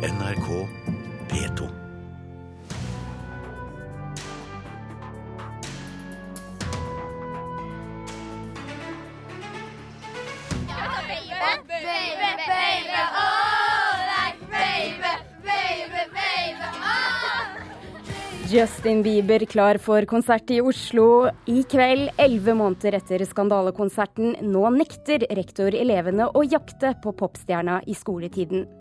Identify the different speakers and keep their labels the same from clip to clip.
Speaker 1: NRK P2.
Speaker 2: Justin Bieber klar for konsert i Oslo i kveld, elleve måneder etter skandalekonserten. Nå nekter rektor elevene å jakte på popstjerna i skoletiden.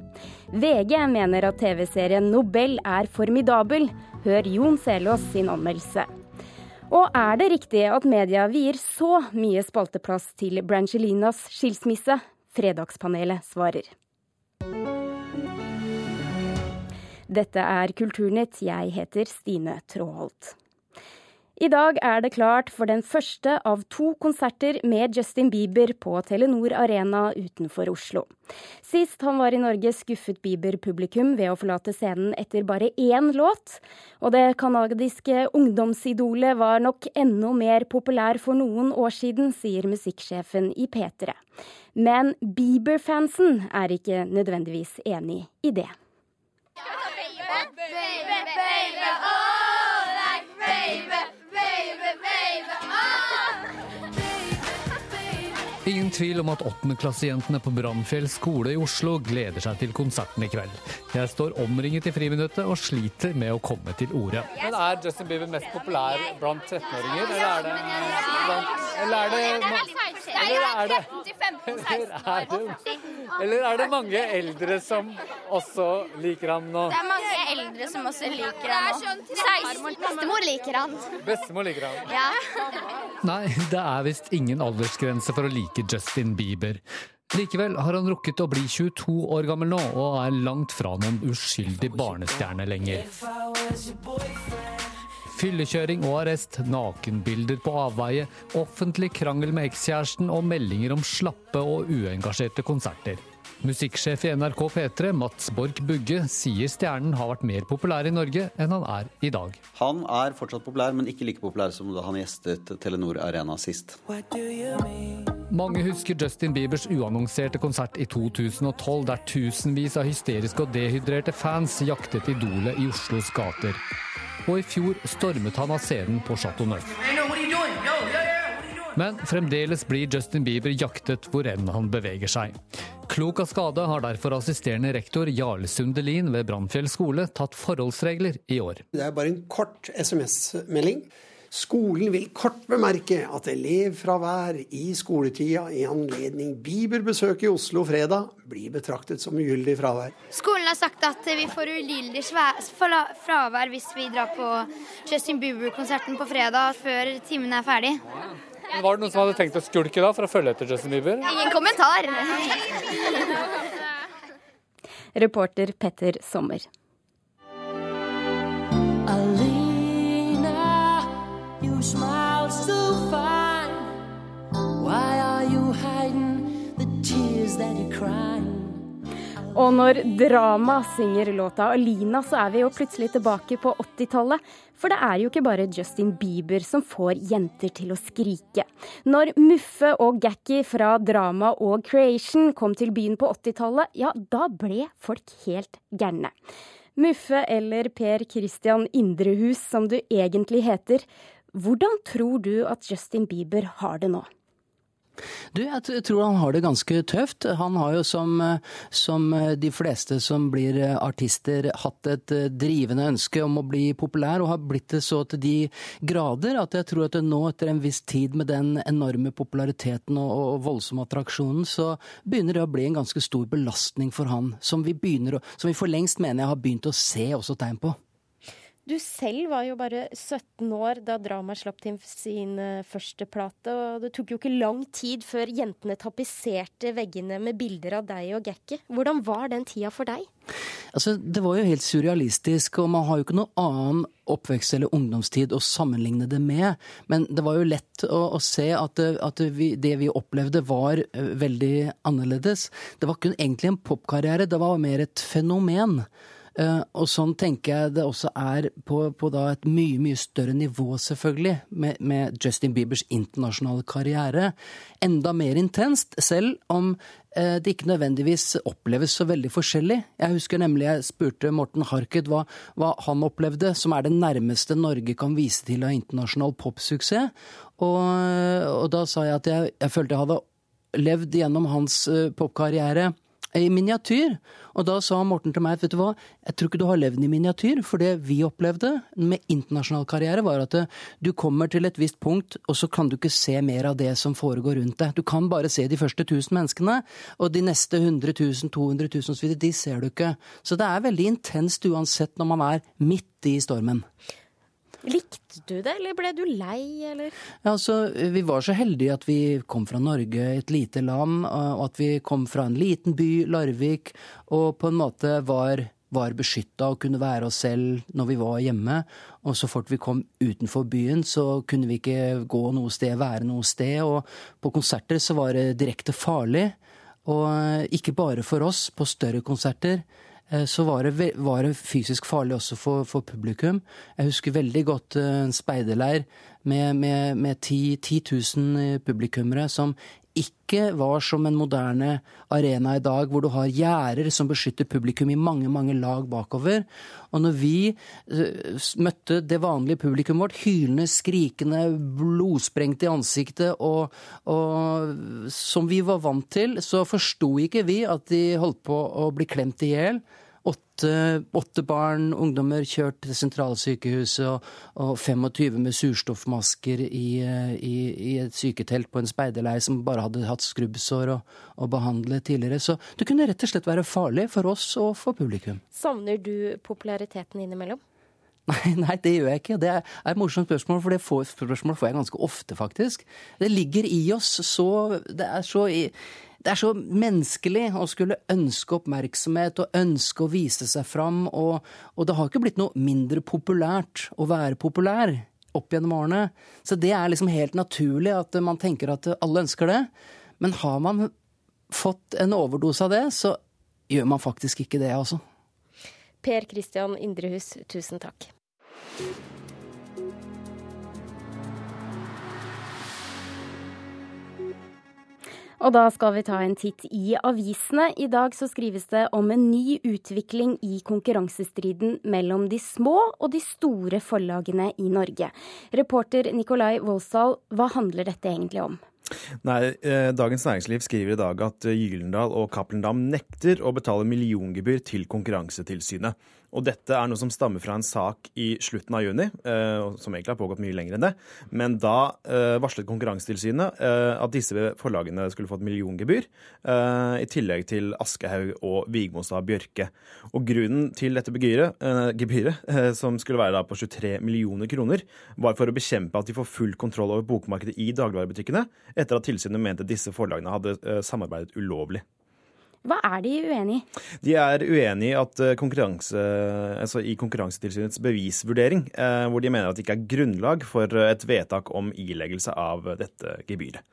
Speaker 2: VG mener at TV-serien Nobel er formidabel. Hør Jon Selås sin anmeldelse. Og er det riktig at media vier så mye spalteplass til Brangelinas skilsmisse? Fredagspanelet svarer. Dette er Kulturnytt. Jeg heter Stine Tråholt. I dag er det klart for den første av to konserter med Justin Bieber på Telenor Arena utenfor Oslo. Sist han var i Norge, skuffet Bieber publikum ved å forlate scenen etter bare én låt. Og det canadiske ungdomsidolet var nok enda mer populær for noen år siden, sier musikksjefen i P3. Men Bieber-fansen er ikke nødvendigvis enig i det.
Speaker 3: Ingen tvil om at åttendeklassejentene på Brannfjell skole i Oslo gleder seg til konserten i kveld. Jeg står omringet i friminuttet og sliter med å komme til orde.
Speaker 4: Men Er Justin Bieber mest populær blant 13-åringer, eller er det blant Eller er det er det eller er det, eller er det mange eldre som også liker han nå?
Speaker 5: Det er mange eldre som også liker han nå. 16. Bestemor liker han.
Speaker 4: Bestemor liker han.
Speaker 5: Ja.
Speaker 3: Nei, det er visst ingen aldersgrense for å like Justin Bieber. Likevel har han rukket å bli 22 år gammel nå, og er langt fra noen uskyldig barnestjerne lenger. Fyllekjøring og arrest, nakenbilder på avveie, offentlig krangel med ekskjæresten og meldinger om slappe og uengasjerte konserter. Musikksjef i NRK P3, Mats Borch Bugge, sier stjernen har vært mer populær i Norge enn han er i dag.
Speaker 6: Han er fortsatt populær, men ikke like populær som da han gjestet Telenor Arena sist.
Speaker 3: Mange husker Justin Biebers uannonserte konsert i 2012, der tusenvis av hysteriske og dehydrerte fans jaktet idolet i Oslos gater. Og i fjor stormet han av scenen på Chateau Neuf. Men fremdeles blir Justin Bieber jaktet hvor enn han beveger seg. Klok av skade har derfor assisterende rektor Jarle Sundelin ved Brannfjell skole tatt forholdsregler i år.
Speaker 7: Det er bare en kort SMS-melding. Skolen vil kort bemerke at elevfravær i skoletida i anledning Bieber-besøk i Oslo fredag blir betraktet som ugyldig fravær.
Speaker 5: Skolen har sagt at vi får ugyldig fravær hvis vi drar på Justin Bieber-konserten på fredag før timen er ferdig.
Speaker 4: Men var det noen som hadde tenkt å skulke da for å følge etter Justin Bieber?
Speaker 5: Ingen kommentar.
Speaker 2: Reporter Petter Sommer. Og når Drama synger låta Alina, så er vi jo plutselig tilbake på 80-tallet. For det er jo ikke bare Justin Bieber som får jenter til å skrike. Når Muffe og Gacky fra Drama og Creation kom til byen på 80-tallet, ja, da ble folk helt gærne. Muffe, eller Per Christian Indrehus som du egentlig heter, hvordan tror du at Justin Bieber har det nå?
Speaker 8: Du, jeg tror han har det ganske tøft. Han har jo som, som, de fleste som blir artister hatt et drivende ønske om å bli populær, og har blitt det så til de grader at jeg tror at nå etter en viss tid med den enorme populariteten og, og voldsomme attraksjonen, så begynner det å bli en ganske stor belastning for han, som vi, begynner, som vi for lengst mener jeg har begynt å se også tegn på.
Speaker 2: Du selv var jo bare 17 år da Drama slapp til sin første plate, og det tok jo ikke lang tid før jentene tapetserte veggene med bilder av deg og Gekke. Hvordan var den tida for deg?
Speaker 8: Altså, Det var jo helt surrealistisk, og man har jo ikke noe annen oppvekst eller ungdomstid å sammenligne det med. Men det var jo lett å, å se at, at vi, det vi opplevde var veldig annerledes. Det var ikke egentlig en popkarriere, det var mer et fenomen. Eh, og sånn tenker jeg det også er på, på et mye, mye større nivå, selvfølgelig, med, med Justin Biebers internasjonale karriere. Enda mer intenst, selv om eh, det ikke nødvendigvis oppleves så veldig forskjellig. Jeg husker nemlig jeg spurte Morten Harket hva, hva han opplevde, som er det nærmeste Norge kan vise til av internasjonal popsuksess. Og, og da sa jeg at jeg, jeg følte jeg hadde levd gjennom hans popkarriere i miniatyr. Og da sa Morten til meg vet du hva, jeg tror ikke du har levd i miniatyr. For det vi opplevde med internasjonal karriere, var at uh, du kommer til et visst punkt, og så kan du ikke se mer av det som foregår rundt deg. Du kan bare se de første 1000 menneskene, og de neste 100 000, 200 000 osv., de ser du ikke. Så det er veldig intenst uansett når man er midt i stormen.
Speaker 2: Likte du det, eller ble du lei, eller?
Speaker 8: Ja, altså, Vi var så heldige at vi kom fra Norge, et lite land, og at vi kom fra en liten by, Larvik, og på en måte var, var beskytta og kunne være oss selv når vi var hjemme. Og så fort vi kom utenfor byen, så kunne vi ikke gå noe sted, være noe sted. Og på konserter så var det direkte farlig. Og ikke bare for oss, på større konserter så var det, var det, fysisk farlig også for, for, publikum. Jeg husker veldig godt en speiderleir med, med, med 10, 10 000 publikummere som ikke var som en moderne arena i dag, hvor du har gjerder som beskytter publikum i mange mange lag bakover. Og når vi møtte det vanlige publikum vårt, hylende, skrikende, blodsprengte i ansiktet, og, og som vi var vant til, så forsto ikke vi at de holdt på å bli klemt i hjel. Åtte, åtte, barn, ungdommer, kjørt til sentralsykehuset, og, og 25 med surstoffmasker i, i, i, et syketelt på en speiderleir som bare hadde hatt skrubbsår og, og behandle tidligere. Så det kunne rett og slett være farlig for oss og for publikum.
Speaker 2: Savner du populariteten innimellom?
Speaker 8: Nei, nei, det gjør jeg ikke. Det er et morsomt spørsmål, for det får, spørsmål får jeg ganske ofte, faktisk. Det ligger i oss så Det er så i, det er så menneskelig å skulle ønske oppmerksomhet og ønske å vise seg fram, og, og det har ikke blitt noe mindre populært å være populær opp gjennom årene. Så det er liksom helt naturlig at man tenker at alle ønsker det. Men har man fått en overdose av det, så gjør man faktisk ikke det, altså.
Speaker 2: Per Christian Indrehus, tusen takk. Og da skal vi ta en titt i avisene. I dag så skrives det om en ny utvikling i konkurransestriden mellom de små og de store forlagene i Norge. Reporter Nikolai Volsdal, hva handler dette egentlig om?
Speaker 9: Nei, eh, Dagens Næringsliv skriver i dag at Gyldendal og Cappelen Dam nekter å betale milliongebyr til Konkurransetilsynet. Og dette er noe som stammer fra en sak i slutten av juni, eh, som egentlig har pågått mye lenger enn det. Men da eh, varslet Konkurransetilsynet eh, at disse forlagene skulle få et milliongebyr, i tillegg til Aschehoug og Vigmostad Bjørke. Og grunnen til dette begyret, gebyret, som skulle være på 23 millioner kroner, var for å bekjempe at de får full kontroll over bokmarkedet i dagligvarebutikkene, etter at tilsynet mente disse forlagene hadde samarbeidet ulovlig.
Speaker 2: Hva er de uenig i?
Speaker 9: De er uenig i at eh, konkurranse, altså i Konkurransetilsynets bevisvurdering, eh, hvor de mener at det ikke er grunnlag for et vedtak om ileggelse av dette gebyret.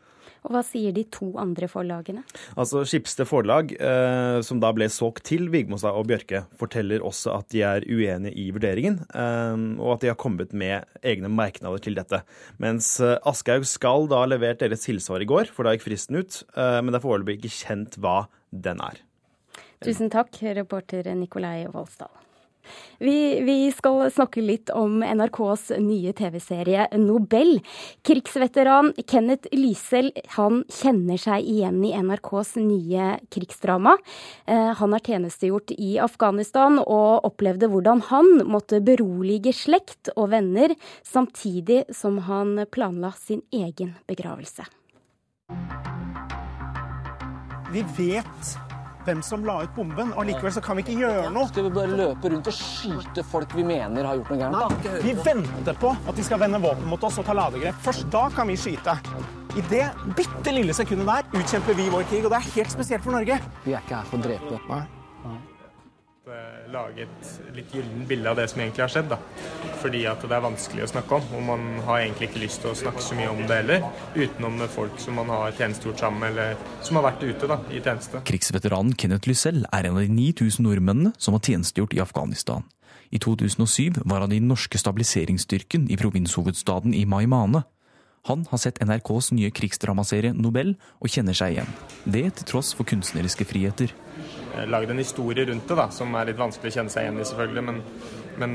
Speaker 2: Og Hva sier de to andre forlagene?
Speaker 9: Altså Skipsted forlag, eh, som da ble solgt til Vigmostad og Bjørke, forteller også at de er uenige i vurderingen, eh, og at de har kommet med egne merknader til dette. Mens eh, Aschehoug skal da ha levert deres tilsvar i går, for da gikk fristen ut, eh, men det er foreløpig ikke kjent hva den er.
Speaker 2: Tusen takk, reporter Nikolai Voldsdal. Vi, vi, skal snakke litt om NRKs nye TV-serie Nobel. Krigsveteran Kenneth Lysel han kjenner seg igjen i NRKs nye krigsdrama. Eh, han har tjenestegjort i Afghanistan og opplevde hvordan han måtte berolige slekt og venner, samtidig som han planla sin egen begravelse.
Speaker 10: Vi vet hvem som la ut bomben, og likevel så kan vi ikke gjøre noe.
Speaker 11: Skal vi bare løpe rundt og skyte folk vi mener har gjort noe gærent?
Speaker 10: Vi venter på at de skal vende våpen mot oss og ta ladegrep. Først da kan vi skyte. I det bitte lille sekundet der utkjemper vi vår krig, og det er helt spesielt for Norge.
Speaker 11: Vi er ikke her for å drepe.
Speaker 10: Nei.
Speaker 12: Måte lage et litt gyllent bilde av det som egentlig har skjedd. da. Fordi at det er vanskelig å snakke om, og man har egentlig ikke lyst til å snakke så mye om det heller. Utenom folk som man har tjenestegjort sammen med, eller som har vært ute da, i tjeneste.
Speaker 13: Krigsveteranen Kenneth Lysell er en av de 9000 nordmennene som har tjenestegjort i Afghanistan. I 2007 var han i den norske stabiliseringsstyrken i provinshovedstaden i Maimane. Han har sett NRKs nye krigsdramaserie Nobel og kjenner seg igjen. Det til tross for kunstneriske friheter.
Speaker 12: Lagd en historie rundt det, da, som er litt vanskelig å kjenne seg igjen i, selvfølgelig. Men, men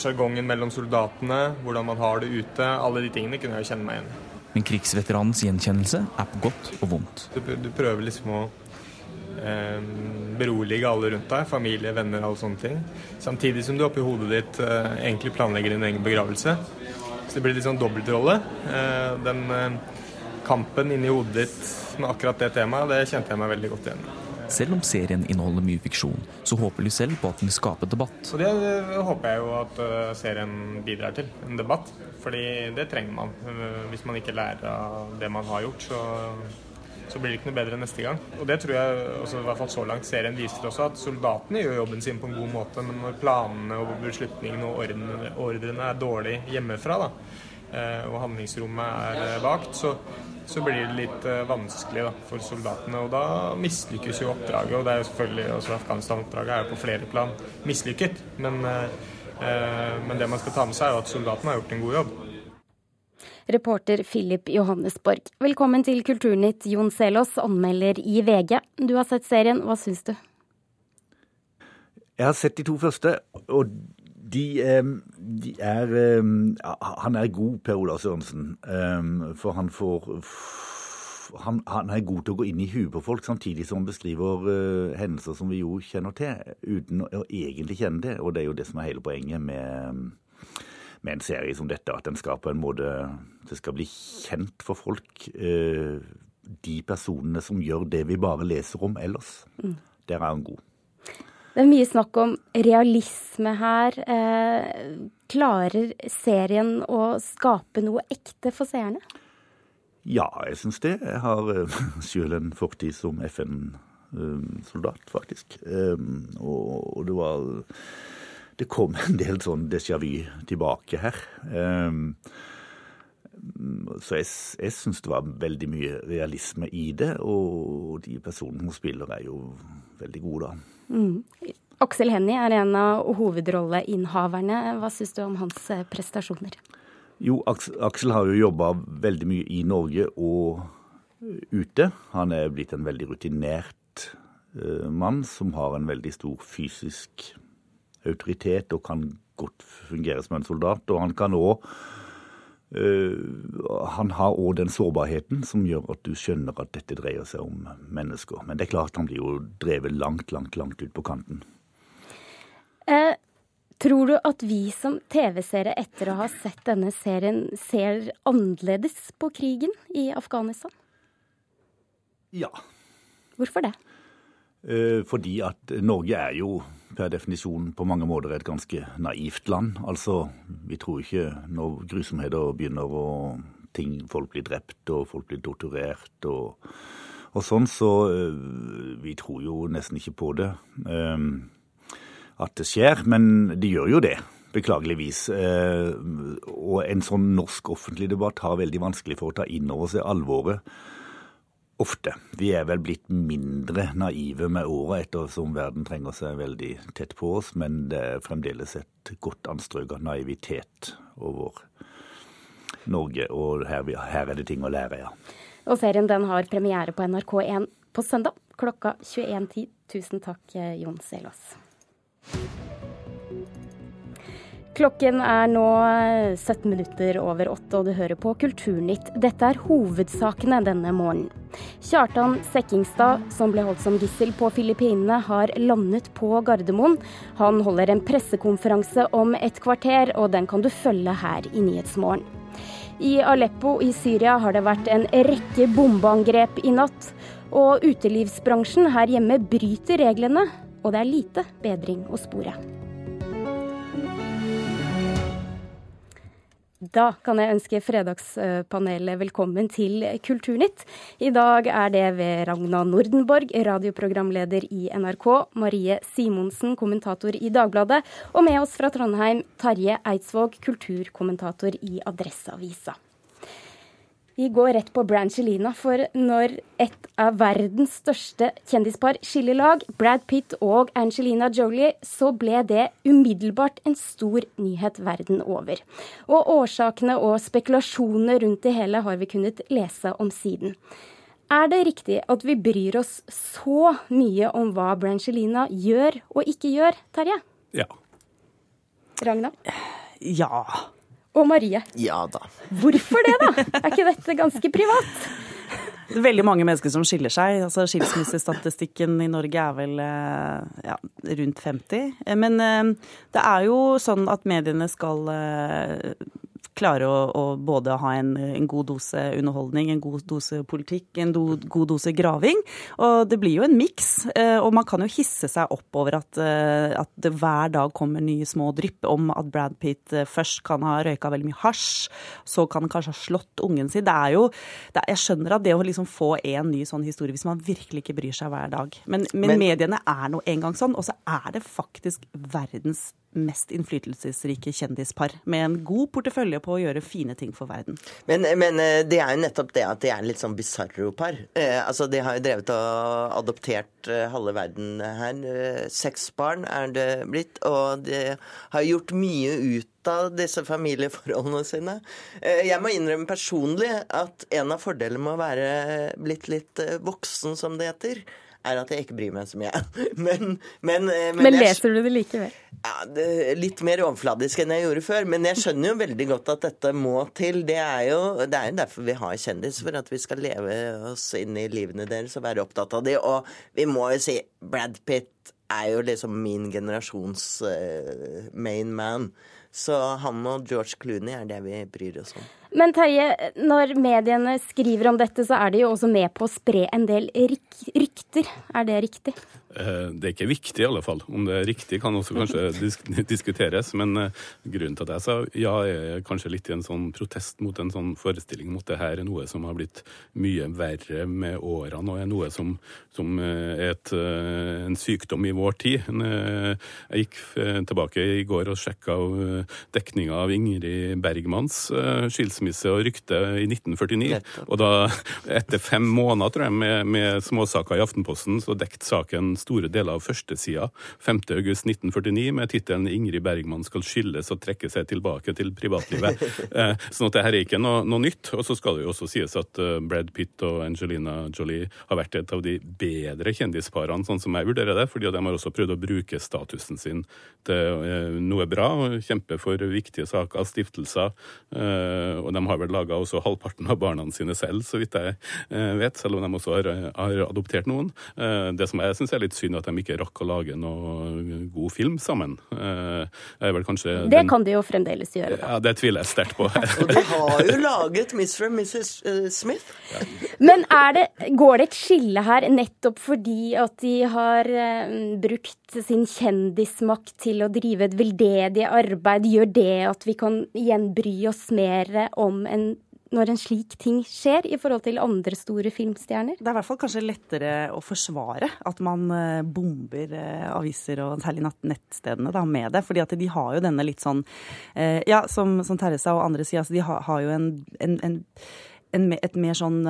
Speaker 12: sjargongen uh, mellom soldatene, hvordan man har det ute, alle de tingene kunne jeg jo kjenne meg igjen i.
Speaker 13: Men krigsveteranens gjenkjennelse er på godt og vondt.
Speaker 12: Du, du prøver liksom å eh, berolige alle rundt deg, familie, venner, alle sånne ting. Samtidig som du oppi hodet ditt eh, egentlig planlegger din egen begravelse. Så det blir litt sånn dobbeltrolle. Eh, den eh, kampen inni hodet ditt med akkurat det temaet, det kjente jeg meg veldig godt igjen i.
Speaker 13: Selv om serien inneholder mye fiksjon, så håper Lysell på at den vil skape debatt.
Speaker 12: Og det håper jeg jo at eh, serien bidrar til, en debatt. Fordi det trenger man. Hvis man ikke lærer av det man har gjort, så, så blir det ikke noe bedre neste gang. Og det tror jeg også, i hvert fall så langt serien viser også, at soldatene gjør jobben sin på en god måte. Men når planene og beslutningene og ordrene, ordrene er dårlig hjemmefra, da, og handlingsrommet er vagt, så så blir det litt vanskelig da, for soldatene. Og da mislykkes jo oppdraget. Og det er jo selvfølgelig også Afghanistan-oppdraget er jo på flere plan mislykket. Men, eh, men, det man skal ta med seg, er jo at soldatene har gjort en god jobb.
Speaker 2: Reporter Philip Johannesborg. Velkommen til Kulturnytt, Jon Selås, anmelder i VG. Du har sett serien, hva syns du?
Speaker 1: Jeg har sett de to første, og de, de er Han er god, Per Olav Sørensen. For han får han, han, er god til å gå inn i huet på folk, samtidig som han beskriver uh, hendelser som vi jo kjenner til, uten å, å, egentlig kjenne det. Og det er jo det som er hele poenget med, med en serie som dette, at den skal på en måte Det skal bli kjent for folk, uh, de personene som gjør det vi bare leser om ellers. Mm. Der er han god.
Speaker 2: Det er mye snakk om realisme her. Eh, klarer serien å skape noe ekte for seerne?
Speaker 1: Ja, jeg syns det. Jeg har uh, sjøl en fortid som FN-soldat, faktisk. Um, og, det var Det kom en del sånn déjà vu tilbake her. Um, så jeg, jeg syns det var veldig mye realisme i det, og de personene hun spiller, er jo veldig gode, da.
Speaker 2: Mm. Aksel Hennie er en av hovedrolleinnehaverne. Hva syns du om hans prestasjoner?
Speaker 1: Jo, Aksel har jo jobba veldig mye i Norge og ute. Han er blitt en veldig rutinert uh, mann som har en veldig stor fysisk autoritet og kan godt fungere som en soldat. Og han kan uh, Han har òg den sårbarheten som gjør at du skjønner at dette dreier seg om mennesker. Men det er klart han blir jo drevet langt, langt, langt ut på kanten.
Speaker 2: Eh, Tror du at vi som TV-seere etter å ha sett denne serien ser annerledes på krigen i Afghanistan?
Speaker 1: Ja.
Speaker 2: Hvorfor det?
Speaker 1: Eh, fordi at Norge er jo per definisjon på mange måter et ganske naivt land. Altså, vi tror ikke når grusomheter begynner og ting, folk blir drept og folk blir torturert og, og sånn, så uh, vi tror jo nesten ikke på det. Um, at det skjer, men de gjør jo det. Beklageligvis. Eh, og en sånn norsk offentlig debatt har veldig vanskelig for å ta inn over seg alvoret. Ofte. Vi er vel blitt mindre naive med åra ettersom verden trenger seg veldig tett på oss, men det er fremdeles et godt anstrøk av naivitet over Norge, og her, her, er det ting å lære, ja.
Speaker 2: Og serien den har premiere på NRK1 på søndag klokka 21.10. Tusen takk, Jon Selås. Klokken er nå 17 minutter over åtte, og du hører på Kulturnytt. Dette er hovedsakene denne morgenen. Kjartan Sekkingstad, som ble holdt som gissel på Filippinene, har landet på Gardermoen. Han holder en pressekonferanse om et kvarter, og den kan du følge her i Nyhetsmorgen. I Aleppo i Syria har det vært en rekke bombeangrep i natt. Og utelivsbransjen her hjemme bryter reglene, og det er lite bedring å spore. Da kan jeg ønske Fredagspanelet velkommen til Kulturnytt. I dag er det ved Ragna Nordenborg, radioprogramleder i NRK, Marie Simonsen, kommentator i Dagbladet, og med oss fra Trondheim, Tarje Eidsvåg, kulturkommentator i Adresseavisa. Vi går rett på Brangelina, for når et av verdens største kjendispar skiller lag, Brad Pitt og Angelina Jolie, så ble det umiddelbart en stor nyhet verden over. Og årsakene og spekulasjonene rundt det hele har vi kunnet lese om siden. Er det riktig at vi bryr oss så mye om hva Brangelina gjør og ikke gjør, Terje?
Speaker 14: Ja.
Speaker 2: Ragna?
Speaker 15: Ja
Speaker 2: og Marie.
Speaker 15: Ja da.
Speaker 2: Hvorfor det, da? Er ikke dette ganske privat?
Speaker 15: Det er veldig mange mennesker som skiller seg. Altså, Skilsmissestatistikken i Norge er vel eh, ja, rundt 50. Men eh, det er jo sånn at mediene skal eh, klare å, å både ha en, en, god dose underholdning, en god dose politikk, en do, god dose graving. Og det blir jo en miks. Eh, og man kan jo hisse seg opp over at, eh, at det hver dag kommer nye små drypp om at Brad Pitt eh, først kan ha røyka veldig mye hasj, så kan han kanskje ha slått ungen sin. Det er jo er, Jeg skjønner at det å liksom få en ny sånn historie, hvis man virkelig ikke bryr seg hver dag. Men, men, men mediene er nå engang sånn. Og så er det faktisk verdens mest innflytelsesrike kjendispar, med en god portefølje på å gjøre fine ting for verden.
Speaker 16: Men, men eh, det er jo nettopp det at de er litt sånn bisarro-par. Eh, altså, De har jo drevet og adoptert eh, halve verden her. Eh, seks barn er det blitt, og de har gjort mye ut av disse familieforholdene sine. Jeg må innrømme personlig at en av fordelene med å være blitt litt voksen, som det heter, er at jeg ikke bryr meg så mye. Men, men,
Speaker 2: eh, men, men leser du det likevel?
Speaker 16: Ja, det Litt mer overfladisk enn jeg gjorde før. Men jeg skjønner jo veldig godt at dette må til. Det er jo, det er jo derfor vi har kjendis, for at vi skal leve oss inn i livene deres og være opptatt av det. Og vi må jo si Brad Pitt er jo liksom min generasjons uh, main man. Så han og George Clooney er det vi bryr oss om.
Speaker 2: Men Terje, når mediene skriver om dette, så er de jo også med på å spre en del rykter. Er det riktig?
Speaker 14: Eh, det er ikke viktig, i alle fall. Om det er riktig, kan også kanskje disk diskuteres. Men uh, grunnen til at jeg sa ja, er kanskje litt i en sånn protest mot en sånn forestilling mot det her er noe som har blitt mye verre med årene, og er noe som, som er et, en sykdom i vår tid. Jeg gikk tilbake i går og sjekka dekninga av Ingrid Bergmans skilsmisse skilsmisse og rykte i 1949. Og da, etter fem måneder tror jeg, med, med småsaker i Aftenposten, så dekket saken store deler av førstesida 5.8.1949 med tittelen 'Ingrid Bergman skal skilles og trekke seg tilbake til privatlivet'. eh, sånn at det her er ikke noe, noe, nytt. Og så skal det jo også sies at uh, Brad Pitt og Angelina Jolie har vært et av de bedre kjendisparene, sånn som jeg vurderer det, fordi de har også prøvd å bruke statusen sin til uh, noe bra, og kjempe for viktige saker, stiftelser. Uh, og de har vel laga også halvparten av barna sine selv, så vidt jeg eh, vet, selv om de også har, har adoptert noen. Eh, det som jeg syns er litt synd, at de ikke rakk å lage noe god film sammen.
Speaker 2: Kanskje, det den... kan de jo fremdeles gjøre.
Speaker 14: Da. Ja, Det tviler jeg sterkt på.
Speaker 16: og de har jo laget Mr. og Mrs. Smith. Ja.
Speaker 2: Men det, går det et skille her nettopp fordi at de har brukt sin kjendismakt til å drive et veldedig arbeid? Gjør det at vi kan igjen bry oss mer om en når en slik ting skjer i forhold til andre store filmstjerner?
Speaker 15: Det er i hvert fall kanskje lettere å forsvare at man eh, bomber eh, aviser og særlig nettstedene da, med det. fordi at de har jo denne litt sånn eh, Ja, som, som Teresa og andre sier, altså de har, har jo en, en, en en, et mer sånn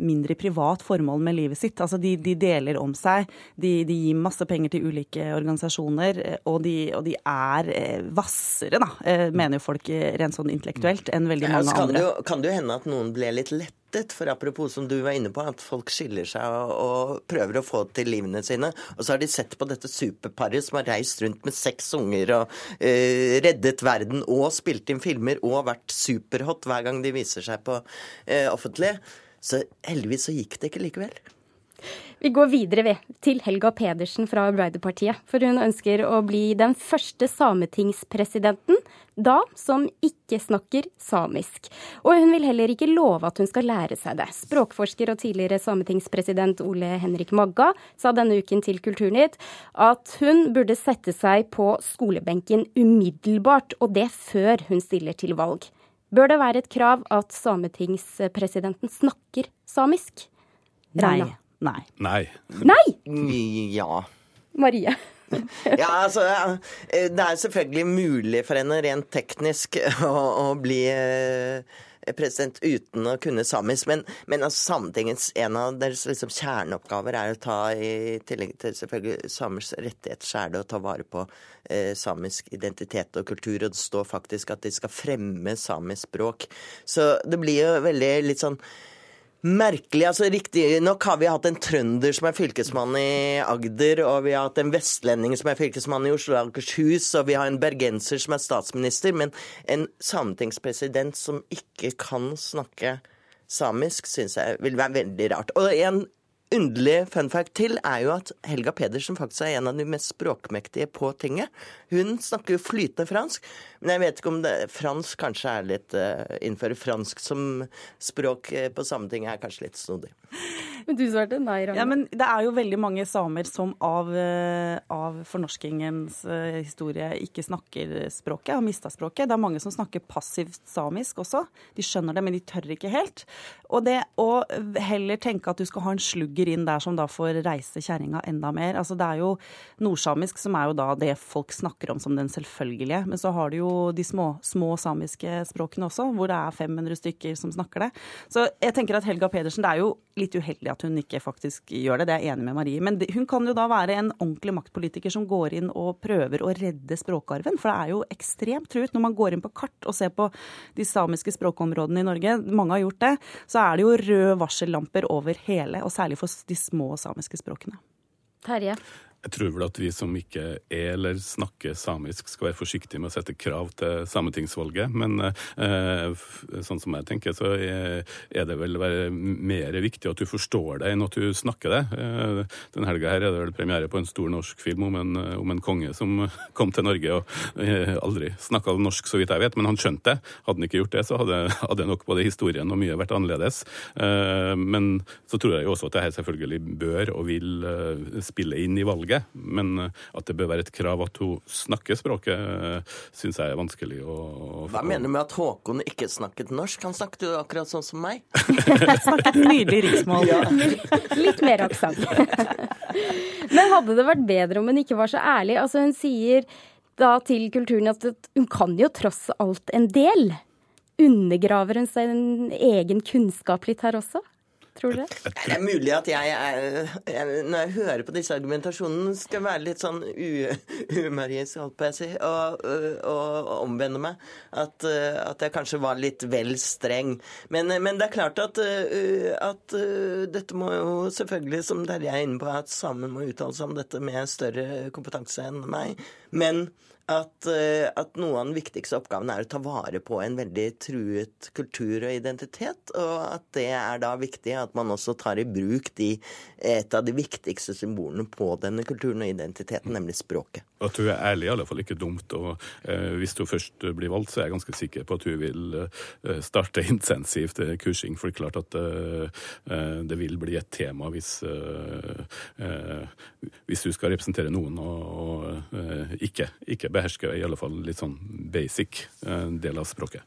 Speaker 15: mindre privat formål med livet sitt. Altså de, de deler om seg, de, de, gir masse penger til ulike organisasjoner, eh, og de, og de er eh, hvassere, da, eh, mener jo folk rent sånn intellektuelt, enn veldig mange ja,
Speaker 16: andre. Kan det jo hende at noen ble litt lett lettet, for apropos som du var inne på, at folk skiller seg og, og prøver å få til livene sine. Og så har de sett på dette superparet som har reist rundt med seks unger og uh, reddet verden og spilt inn filmer og vært superhot hver gang de viser seg på uh, offentlig. Så heldigvis så gikk det ikke likevel.
Speaker 2: Vi går videre ved, til Helga Pedersen fra Arbeiderpartiet. For hun ønsker å bli den første sametingspresidenten, da som ikke snakker samisk. Og hun vil heller ikke love at hun skal lære seg det. Språkforsker og tidligere sametingspresident Ole Henrik Magga sa denne uken til Kulturnytt at hun burde sette seg på skolebenken umiddelbart, og det før hun stiller til valg. Bør det være et krav at sametingspresidenten snakker samisk?
Speaker 15: Nei. Nei.
Speaker 14: Nei.
Speaker 2: Nei!
Speaker 16: Ja.
Speaker 2: Marie.
Speaker 16: Ja, altså, eh, Det er selvfølgelig mulig for henne rent teknisk å, å bli eh, president uten å kunne samisk, men, men altså, Sametingets en av deres liksom, kjerneoppgaver er å ta, i tillegg til selvfølgelig samers rettigheter, så er det å ta vare på eh, samisk identitet og kultur, og det står faktisk at de skal fremme samisk språk. Så det blir jo veldig litt sånn Merkelig. altså Riktignok har vi hatt en trønder som er fylkesmann i Agder, og vi har hatt en vestlending som er fylkesmann i Oslo og Akershus, og vi har en bergenser som er statsminister, men en sametingspresident som ikke kan snakke samisk, syns jeg vil være veldig rart. Og en underlig fun fact til er jo at Helga Pedersen faktisk er en av de mest språkmektige på tinget. Hun snakker jo flytende fransk, men jeg vet ikke om det, fransk kanskje er litt uh, Innføre fransk som språk eh, på Sametinget er kanskje litt snodig.
Speaker 2: Men du svarte nei, Ragnar.
Speaker 15: Ja, men det er jo veldig mange samer som av, eh, av fornorskingens eh, historie ikke snakker språket, har mista språket. Det er mange som snakker passivt samisk også. De skjønner det, men de tør ikke helt. Og det å heller tenke at du skal ha en slugger inn der som da får reise kjerringa enda mer. Altså det er jo nordsamisk som er jo da det folk snakker om som den selvfølgelige. Men så har du jo de små, små samiske språkene også, hvor det er 500 stykker som snakker det. Så jeg tenker at Helga Pedersen, det er jo litt uheldig at hun ikke faktisk gjør det, det er jeg enig med Marie. Men hun kan jo da være en ordentlig maktpolitiker som går inn og prøver å redde språkarven. For det er jo ekstremt truet når man går inn på kart og ser på de samiske språkområdene i Norge. Mange har gjort det. Så er det jo røde varsellamper over hele, og særlig for de små samiske språkene.
Speaker 2: Terje.
Speaker 14: Jeg tror vel at vi som ikke er eller snakker samisk, skal være forsiktige med å sette krav til sametingsvalget. Men eh, sånn som jeg tenker, så er det vel mer viktig at du forstår det, enn at du snakker det. Eh, den helga her er det vel premiere på en stor norsk film om en, om en konge som kom til Norge og eh, aldri snakka norsk, så vidt jeg vet, men han skjønte det. Hadde han ikke gjort det, så hadde, hadde nok både historien og mye vært annerledes. Eh, men så tror jeg jo også at det her selvfølgelig bør og vil eh, spille inn i valget. Men eh, at det bør være et krav at hun snakker språket, uh, syns jeg er vanskelig å, å
Speaker 16: Hva mener du med at Håkon ikke snakket norsk? Han snakket jo akkurat sånn som meg.
Speaker 15: snakket nydelig riksmål.
Speaker 16: Ja.
Speaker 2: Litt mer aksent. Men hadde det vært bedre om hun ikke var så ærlig? Altså Hun sier da til Kulturen at hun kan jo tross alt en del. Undergraver hun sin egen kunnskap litt her også? Tror du det?
Speaker 16: Det er mulig at jeg, er, jeg når jeg hører på disse argumentasjonene, skal være litt sånn umarisk, holdt på å si, og, og, og omvende meg. At, at, jeg kanskje var litt vel streng. Men, men det er klart at, at, dette må jo selvfølgelig, som dere er inne på, at sammen må uttale seg om dette med større kompetanse enn meg. Men at, at, noe av den viktigste oppgaven er å ta vare på en veldig truet kultur og identitet. Og at det er da viktig at man også tar i bruk de, et av de viktigste symbolene på denne kulturen og identiteten, nemlig språket.
Speaker 14: At hun er ærlig, i alle fall ikke dumt. Og eh, hvis hun først blir valgt, så er jeg ganske sikker på at hun vil eh, starte intensivt kursing. For det er klart at eh, det vil bli et tema hvis, hvis hun skal representere noen og, og ikke, ikke behersker i alle fall litt sånn basic del av språket.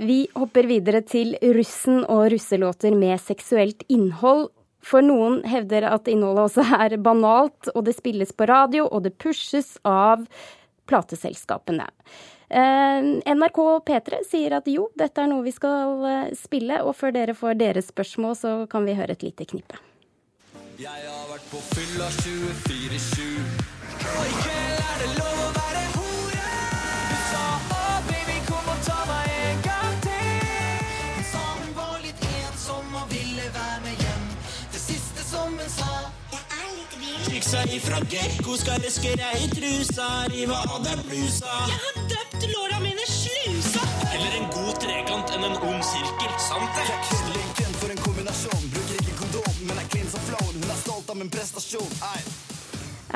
Speaker 2: Vi hopper videre til russen og russelåter med seksuelt innhold. For noen hevder at innholdet også er banalt, og det spilles på radio, og det pushes av plateselskapene. NRK P3 sier at jo, dette er noe vi skal spille, og før dere får deres spørsmål, så kan vi høre et lite knippe.
Speaker 17: Jeg har vært på fylla 24-7, og i kveld er det lov å vill. Ifra gekko, skal røske deg i trusa, rive av deg blusa. Jeg har døpt låra mine slusa. Heller en god trekant enn en ond sirkel, sant det?
Speaker 18: Linken for en kombinasjon, bruker ikke kondom, men er clean som flowen. Hun er stolt av min prestasjon. Ei.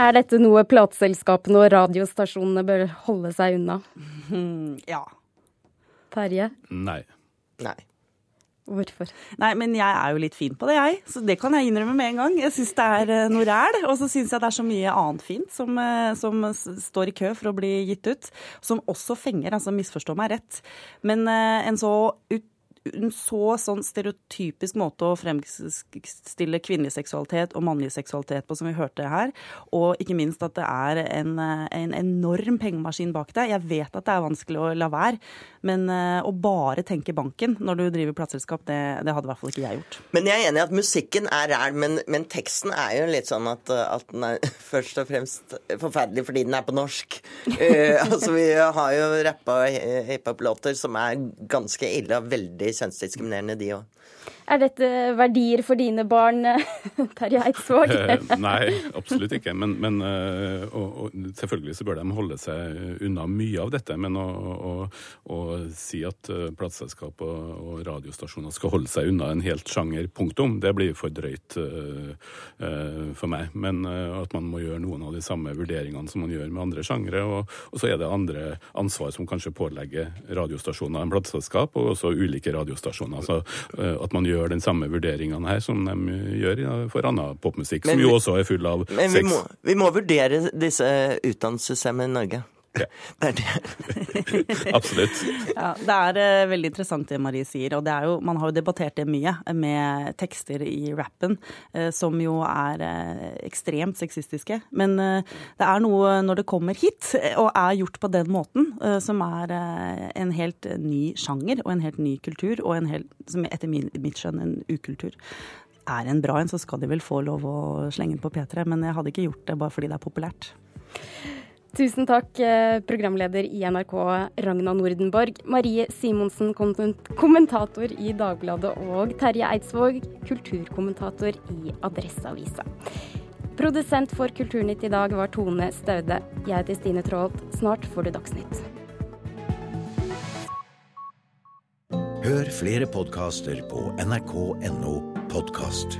Speaker 2: Er dette noe plateselskapene og radiostasjonene bør holde seg unna?
Speaker 15: ja.
Speaker 2: Terje?
Speaker 14: Nei.
Speaker 16: Nei.
Speaker 2: Hvorfor?
Speaker 15: Nei, men jeg er jo litt fin på det, jeg. Så det kan jeg innrømme med en gang. Jeg syns det er eh, noe ræl. Og så syns jeg det er så mye annet fint som, eh, som står i kø for å bli gitt ut. Som også fenger, altså misforstå meg rett. Men eh, en så ut en så sånn stereotypisk måte å fremstille kvinnelig seksualitet og mannlig seksualitet på, som vi hørte her. Og ikke minst at det er en, en enorm pengemaskin bak det. Jeg vet at det er vanskelig å la være, men uh, å bare tenke banken når du driver plateselskap, det, det, hadde i hvert fall ikke jeg gjort.
Speaker 16: Men jeg er enig i at musikken er ræl, men, men, teksten er jo litt sånn at, at, den er først og fremst forferdelig fordi den er på norsk. Uh, altså Vi har jo rappa hiphop-låter som er ganske ille og veldig kjønnsdiskriminerende, de òg.
Speaker 2: Er dette verdier for dine barn, Terje Eidsvåg?
Speaker 14: Nei, absolutt ikke. Men, men og, og, selvfølgelig så bør de holde seg unna mye av dette. Men å, å, å si at plateselskap og, og, radiostasjoner skal holde seg unna en helt sjanger, punktum, det blir for drøyt uh, for meg. Men uh, at man må gjøre noen av de samme vurderingene som man gjør med andre sjangere. Og, og, så er det andre ansvar som kanskje pålegger radiostasjoner en plateselskap, og også ulike radiostasjoner. Så at man gjør gjør den samme vurderingene her som de gjør for annen popmusikk, men, som jo også er full av
Speaker 16: men sex. Men vi, vi må, vurdere disse utdannelsessystemmene i Norge.
Speaker 14: Ja.
Speaker 16: Det er det.
Speaker 14: Absolutt.
Speaker 15: Ja, det er uh, veldig interessant det Marie sier. og det er jo, Man har jo debattert det mye med tekster i rappen, uh, som jo er uh, ekstremt sexistiske. Men det er noe når det kommer hit, og er gjort på den måten, som er en helt ny sjanger og en helt ny kultur, og en helt, som etter min, mitt skjønn en ukultur er en bra en, så skal de vel få lov å slenge den på P3. Men jeg hadde ikke gjort det bare fordi det er populært.
Speaker 2: Tusen takk, eh, programleder i NRK Ragna Nordenborg, Marie Simonsen, kommentator i Dagbladet, og Terje Eidsvåg, kulturkommentator i Adresseavisa. Produsent for Kulturnytt i dag var Tone Staude. Jeg heter Stine Traalt. Snart får du Dagsnytt.
Speaker 19: Hør flere podkaster på nrk.no podkast.